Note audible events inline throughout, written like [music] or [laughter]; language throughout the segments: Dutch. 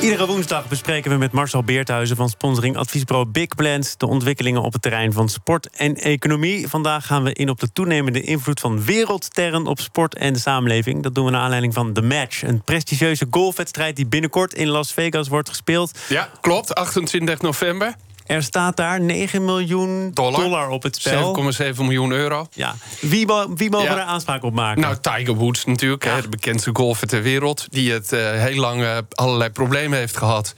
Iedere woensdag bespreken we met Marcel Beerthuizen van sponsoring adviesbureau Big Plans de ontwikkelingen op het terrein van sport en economie. Vandaag gaan we in op de toenemende invloed van wereldsterren op sport en de samenleving. Dat doen we naar aanleiding van The Match, een prestigieuze golfwedstrijd die binnenkort in Las Vegas wordt gespeeld. Ja, klopt. 28 november. Er staat daar 9 miljoen dollar, op het spel. 7,7 miljoen euro. Ja. Wie, wie mogen Ja. er aanspraak op maken? Nou, Tiger Woods natuurlijk, hè, de bekendste golfer ter wereld. Die het eh, heel lang eh, allerlei problemen heeft gehad.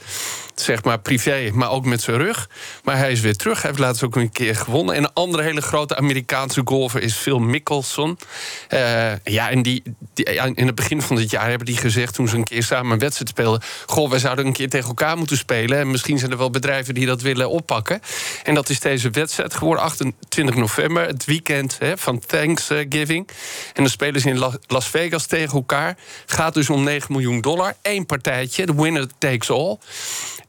Zeg maar privé, maar ook met zijn rug. Maar hij is weer terug. Hij heeft laatst ook een keer gewonnen. En een andere hele grote Amerikaanse golfer is Phil Mickelson. Eh, ja, en die, in het begin van dit jaar hebben die gezegd... toen ze een keer samen een wedstrijd speelden... goh, wij zouden een keer tegen elkaar moeten spelen. En misschien zijn er wel bedrijven die dat willen oppakken. En dat is deze wedstrijd geworden, 28 november. Het weekend hè, van Thanksgiving. En dan spelen ze in La- Las Vegas tegen elkaar. Gaat dus om 9 miljoen dollar. Eén partijtje, de winner takes all.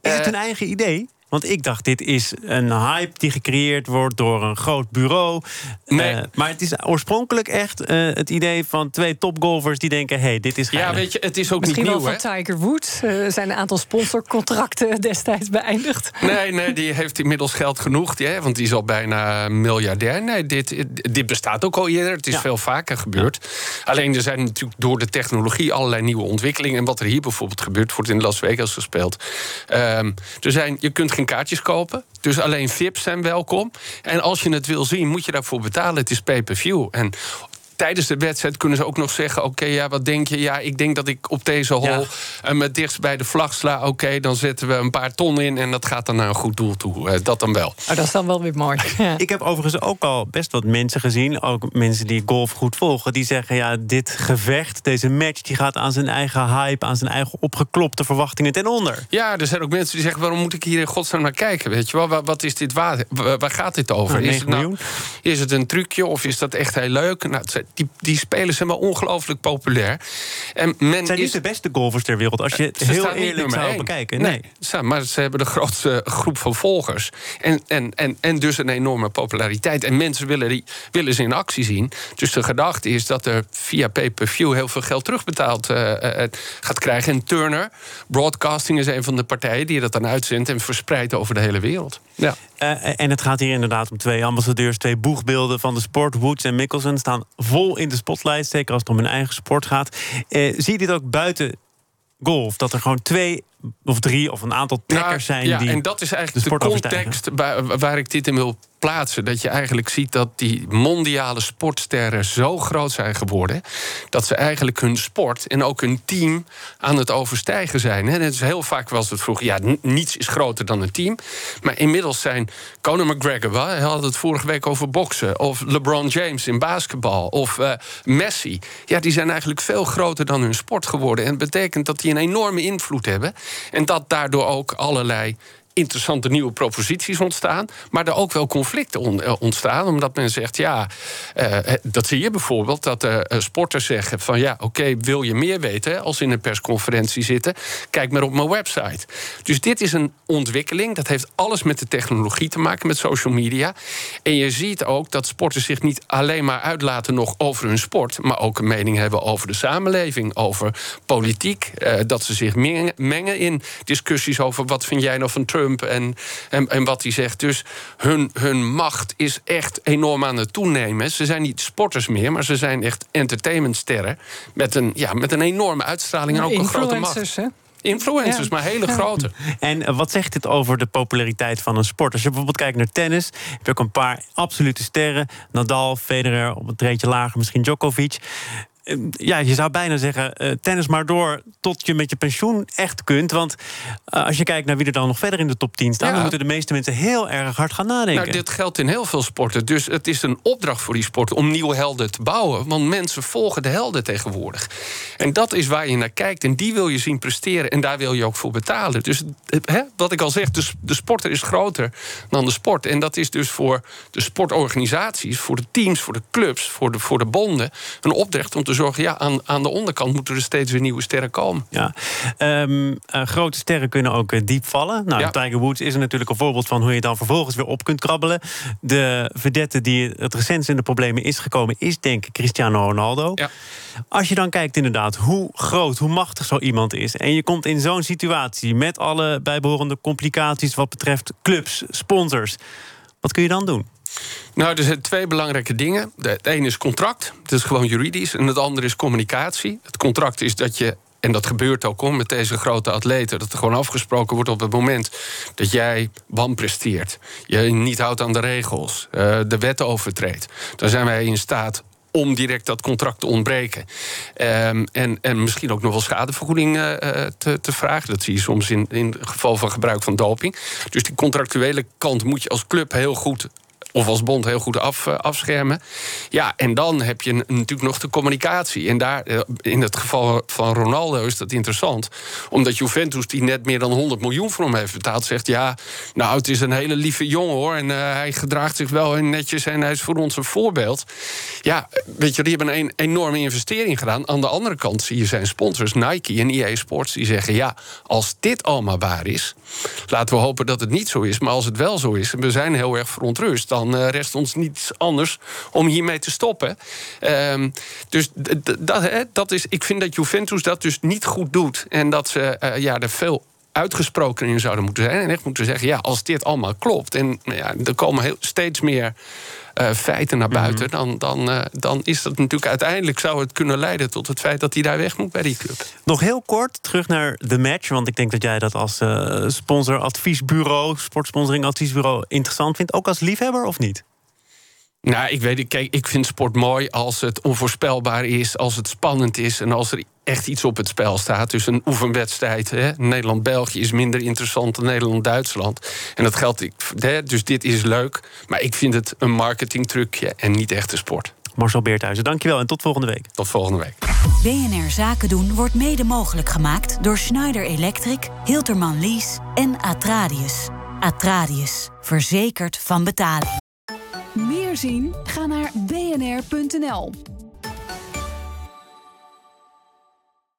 Is het Eh, een eigen idee? Want ik dacht, dit is een hype die gecreëerd wordt door een groot bureau. Nee. Eh, maar het is oorspronkelijk echt eh, het idee van twee topgolfers die denken: hé, hey, dit is Ja, weet je, het is ook Misschien niet wel nieuw, van hè? Tiger Woods. Eh, zijn een aantal sponsorcontracten [laughs] destijds beëindigd. Nee, nee, die heeft inmiddels geld genoeg. Ja, want die is al bijna miljardair. Nee, dit, dit bestaat ook al eerder. Het is Ja. veel vaker gebeurd. Alleen er zijn natuurlijk door de technologie allerlei nieuwe ontwikkelingen. En wat er hier bijvoorbeeld gebeurt, wordt in Las Vegas gespeeld. Ehm, er zijn, je kunt geen kaartjes kopen. Dus alleen VIP's zijn welkom. En als je het wil zien, moet je daarvoor betalen. Het is pay-per-view. En tijdens de wedstrijd kunnen ze ook nog zeggen... oké, ja, wat denk je? Ja, ik denk dat ik op deze hole Ja. eh, met dichtst bij de vlag sla. Oké, dan zetten we een paar ton in... en dat gaat dan naar een goed doel toe. Eh, dat dan wel. Oh, dat is dan wel weer mooi. [laughs] Ja. Ik heb overigens ook al best wat mensen gezien, ook mensen die golf goed volgen, die zeggen: ja, dit gevecht, deze match, die gaat aan zijn eigen hype, aan zijn eigen opgeklopte verwachtingen ten onder. Ja, er zijn ook mensen die zeggen... waarom moet ik hier in godsnaam naar kijken? Weet je wel, wat is dit waard? Waar, waar gaat dit over? Nou, is, 9 het nou, miljoen. is het een trucje of is dat echt heel leuk? Nou, die, die spelers zijn wel ongelooflijk populair. En men Het zijn is, niet de beste golfers ter wereld, als je het Ze heel eerlijk zou één. bekijken. Nee, maar ze hebben de grootste groep van volgers. En, en, en, en dus een enorme populariteit. En mensen willen, die, willen ze in actie zien. Dus de gedachte is dat er via pay-per-view heel veel geld terugbetaald eh, eh, gaat krijgen. En Turner Broadcasting is een van de partijen die dat dan uitzendt en verspreidt over de hele wereld. Ja. Eh, en het gaat hier inderdaad om twee ambassadeurs, twee boegbeelden van de sport. Woods en Mickelson staan vol in de spotlight, zeker als het om hun eigen sport gaat. Eh, zie je dit ook buiten golf? Dat er gewoon twee of drie of een aantal trekkers zijn ja, die en dat is eigenlijk de context waar, waar ik dit in wil plaatsen. Dat je eigenlijk ziet dat die mondiale sportsterren zo groot zijn geworden. dat ze eigenlijk hun sport en ook hun team aan het overstijgen zijn. En het is heel vaak was het vroeger. Ja, niets is groter dan een team. Maar inmiddels zijn Conor McGregor. wel, Hij had het vorige week over boksen. Of LeBron James in basketbal. Of eh, Messi. Ja, die zijn eigenlijk veel groter dan hun sport geworden. En het betekent dat die een enorme invloed hebben. En dat daardoor ook allerlei interessante nieuwe proposities ontstaan. Maar er ook wel conflicten on- eh, ontstaan. Omdat men zegt, ja, eh, dat zie je bijvoorbeeld... dat eh, sporters zeggen van, ja, oké, wil je meer weten... als in een persconferentie zitten, kijk maar op mijn website. Dus dit is een ontwikkeling. Dat heeft alles met de technologie te maken, met social media. En je ziet ook dat sporters zich niet alleen maar uitlaten... nog over hun sport, maar ook een mening hebben over de samenleving... over politiek, eh, dat ze zich mengen in discussies over... wat vind jij nou van Trump en, en, en wat hij zegt. Dus hun, hun macht is echt enorm aan het toenemen. Ze zijn niet sporters meer, maar ze zijn echt entertainmentsterren... met een, ja, met een enorme uitstraling en ook een grote macht. Influencers, hè? Influencers, Ja. maar hele Ja. grote. [laughs] En eh, wat zegt dit over de populariteit van een sport? Als je bijvoorbeeld kijkt naar tennis, heb je ook een paar absolute sterren. Nadal, Federer, op een treetje lager, misschien Djokovic. Eh, Ja, je zou bijna zeggen, eh, tennis maar door tot je met je pensioen echt kunt. Want eh, als je kijkt naar wie er dan nog verder in de top 10 staan... Ja. dan moeten de meeste mensen heel erg hard gaan nadenken. Nou, dit geldt in heel veel sporten. Dus het is een opdracht voor die sport om nieuwe helden te bouwen. Want mensen volgen de helden tegenwoordig. En dat is waar je naar kijkt. En die wil je zien presteren. En daar wil je ook voor betalen. Dus hè, wat ik al zeg, de, de sporter is groter dan de sport. En dat is dus voor de sportorganisaties, voor de teams, voor de clubs, voor de, voor de bonden... een opdracht om te te zorgen... ja, aan, aan de onderkant moeten er steeds weer nieuwe sterren komen. Ja. Um, grote sterren kunnen ook diep vallen. Nou, Tiger Woods is er natuurlijk een voorbeeld van... hoe je dan vervolgens weer op kunt krabbelen. De verdette die het recentst in de problemen is gekomen... is denk ik Cristiano Ronaldo. Ja. Als je dan kijkt inderdaad hoe groot, hoe machtig zo iemand is... en je komt in zo'n situatie met alle bijbehorende complicaties... wat betreft clubs, sponsors... wat kun je dan doen? Nou, er zijn twee belangrijke dingen. Het ene is contract, dat is gewoon juridisch. En het andere is communicatie. Het contract is dat je en dat gebeurt ook om met deze grote atleten. Dat er gewoon afgesproken wordt op het moment dat jij wanpresteert. Je niet houdt aan de regels. Uh, de wet overtreedt. Dan zijn wij in staat om direct dat contract te ontbreken. Um, en, en misschien ook nog wel schadevergoeding uh, te, te, vragen. Dat zie je soms in, in het geval van gebruik van doping. Dus die contractuele kant moet je als club heel goed of als bond heel goed af, eh, afschermen. Ja, en dan heb je natuurlijk nog de communicatie. En daar, eh, in het geval van Ronaldo is dat interessant. Omdat Juventus, die net meer dan 100 miljoen voor hem heeft betaald, zegt: Ja, nou, het is een hele lieve jongen hoor. En uh, hij gedraagt zich wel netjes en hij is voor ons een voorbeeld. Ja, weet je, die hebben een enorme investering gedaan. Aan de andere kant zie je zijn sponsors, Nike en EA Sports, die zeggen: Ja, als dit allemaal waar is, laten we hopen dat het niet zo is. Maar als het wel zo is, en we zijn heel erg verontrust, dan dan eh, rest ons niets anders om hiermee te stoppen. Ehm, dus dat, dat is, ik vind dat Juventus dat dus niet goed doet. En dat ze uh, ja, er veel uitgesproken in zouden moeten zijn. En echt moeten zeggen, ja, als dit allemaal klopt... en ja, er komen heel, steeds meer uh, feiten naar buiten... Mhm. dan, dan, uh, dan is dat natuurlijk uiteindelijk zou het kunnen leiden... tot het feit dat hij daar weg moet bij die club. Nog heel kort terug naar de match. Want ik denk dat jij dat als uh, sponsor, adviesbureau... sportsponsoring adviesbureau interessant vindt. Ook als liefhebber of niet? Nou, ik weet, kijk, ik vind sport mooi als het onvoorspelbaar is, als het spannend is en als er echt iets op het spel staat. Dus een oefenwedstrijd. Nederland-België is minder interessant dan Nederland-Duitsland. En dat geldt, hè, dus dit is leuk. Maar ik vind het een marketingtrucje en niet echt een sport. Marcel Beerthuizen, dankjewel en tot volgende week. Tot volgende week. BNR Zaken doen wordt mede mogelijk gemaakt door Schneider Electric, Hilterman Lease en Atradius. Atradius, verzekerd van betaling. Meer zien? Ga naar bnr.nl.